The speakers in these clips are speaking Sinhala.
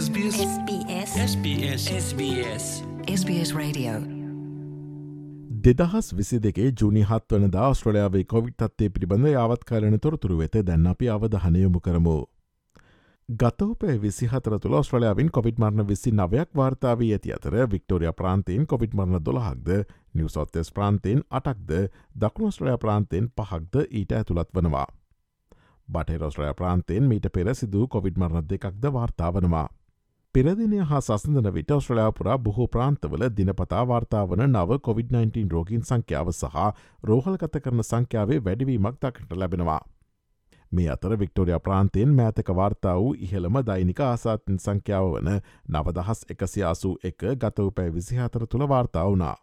SBS SBS SBS SBS SBS Radio දෙදහස් විසි දෙකේ ජුනි හත් වන ශ්‍රලයාාවේ කොවිට් අත්තේ පිළිබඳ යාවත්කාරණ තොරතුරු වෙත දැන්න අපි අවධහනයමු කරමු. ගතවපේ විසිහතර තුළ ස්ට්‍රලයාාවින් කොවිට මරණ විසි නවයක් වාර්තාාවී ඇති අතර වික්ටෝරිය ප්‍රාන්තයෙන් කොවිට මරණ දොළහක්ද නිවසොත්තෙස් ප්‍රාන්තයෙන් අටක්ද දකුණස්ට්‍රලයා ප්‍රාන්තයෙන් පහක්ද ඊට ඇතුළත් වනවා. බටහිරොස්ට්‍රය ප්‍රාන්තයෙන් මීට පෙර සිදූ කොවිඩ් මරණ දෙකක්ද වාර්තාාවනවා. පෙරදිනය හා සසඳන විට ඔස්ට්‍රලයාපුරා බොහෝ ප්‍රාන්තවල දිනපතා වාර්තාාවන නව COොVID-19 රෝගීන් සංඛ්‍යාව සහ රෝහල්ගත කරන සංඛ්‍යාවේ වැඩවීමක් දකට ලැබෙනවා. මේ අතර වික්ටෝරිය ප්‍රාන්තයෙන් මෑතක වාර්තා වූ ඉහළම දෛනික ආසාතින් සංඛ්‍යාව වන නවදහස් එකසියාසූ එක ගතව පැෑ විසිහතර තුළ වාර්තා වුණා.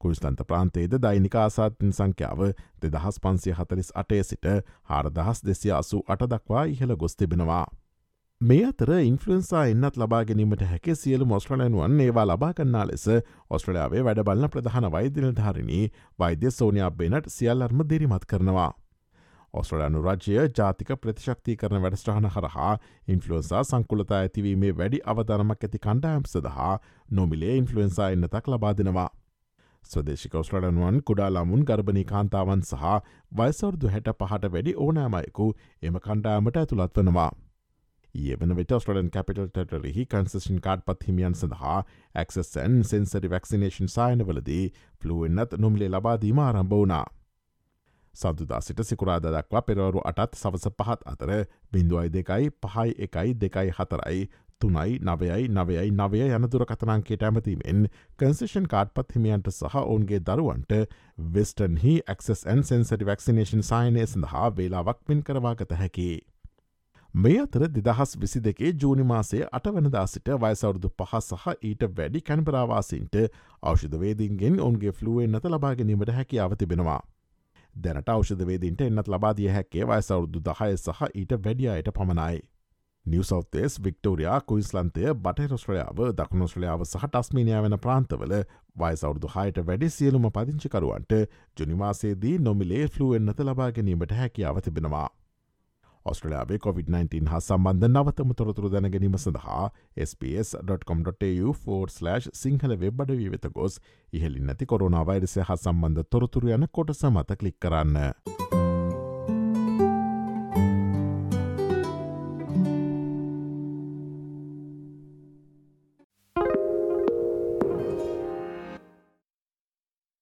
කුරිස්තන්ත ප්‍රාන්තේද දෛනික ආසාතින් සංඛ්‍යාව දෙදහස් පන්සිය හතලිස් අටේ සිට හාරදහස් දෙසිය අසු අට දක්වා ඉහළ ගොස් තිබෙනවා. මේ අතර ඉන්ෆලන්සා එන්නත් ලබා ගැනීමට හැකේ සියලු මොස්ට්‍රලයනුවන් ඒවා ලබාගන්නා ලෙස ඔස්ට්‍රලයාාවේ වැඩබලන ප්‍රධාන වෛදින ධාරණී වෛද්‍ය සෝනයා බෙනට සියල්ලර්ම දිරිමත් කරනවා. ඔස්ට්‍රලයානු රජය ජාතික ප්‍රතිශක්ති කරන වැඩස්ට්‍රහන හරහා ඉන්ෆලුවන්සා සංකුලතා ඇතිවීමේ වැඩි අවධනමක් ඇති කණ්ඩායම් සඳහා නොමිලේ ඉන්ෆලුවන්සා එන්නතක් ලබා දෙනවා. ස්වදේශික ඔස්ට්‍රලනුවන් කුඩා ළමුන් ගර්භණී කාන්තාවන් සහ වයිසවර්දු හැට පහට වැඩි ඕනෑමයකු එම කණ්ඩායමට ඇතුළත් වනවා. ඒවන විට ස්ට්‍රලන් කැපිටල් ටරෙහි කන්සෂන් කාඩ් පත් හිමියන් සඳහා ඇක්සන් සෙන්සරි වැක්සිනේෂන් සායනවලදී පලුවෙන්න්නත් නොම්ලේ ලබාදීම ආරම්භ වනා. සදුදා සිට සිකුරාද දක්වා පෙරවරු අටත් සවස පහත් අතර බිඳුවයි දෙකයි පහයි එකයි දෙකයි හතරයි තුනයි නවයයි නවයයි නවය යනදුර කතනංකේට ඇමතිමෙන් කන්සේෂන් කාඩ්පත් හිමියන්ට සහ ඔවුන්ගේ දරුවන්ට වෙස්ටන්හි ඇක්සන් සෙන්සරි වැක්සිනේෂන් සායනය සඳහා වේලාවක් පින් කරවාගත හැකි. මේ අතර දෙදහස් විසි දෙකේ ජූනිමාසේ අටවනදා සිට වයිසවුරුදු පහ සහ ඊට වැඩි කැන්පරාවාසින්ට අවෂධවේදීන්ගෙන් ඔන්ගේ ෆලුවෙන් නත ලබාගැනීමට හැකියාව තිබෙනවා. දැනට අවෂධවේදීන්ට එන්නත් ලබාදිය හැකේ වයිසවුරුදු දහය සහ ඊට වැඩියයට පමණයි. නිවසෞතේස් වික්ටෝරයා කුයිස්ලන්තය බටහිරොස්ට්‍රයාව දකුණොස්ට්‍රලියාව සහ ටස්මීනයා වෙන ප්‍රාන්තවල වයිසවුරදු හයට වැඩි සියලුම පදිංචිකරුවන්ට ජුනිවාසේදී නොමිලේ ෆලුවෙන්න්නත ලබා ගැනීමට හැකියාව තිබෙනවා. ඔස්ට්‍රලයාාවේ COොVID-19 හා සම්බන්ධ නවතම තොරතුරු දැනගැනීම සඳහා SPS.com.tu4/ සිංහල වෙබ්බඩ වී වෙත ගොස් ඉහලින් නැති කොරුණා වෛරසය හා සම්බන්ධ තොරතුරු යන කොට සමත කලික් කරන්න.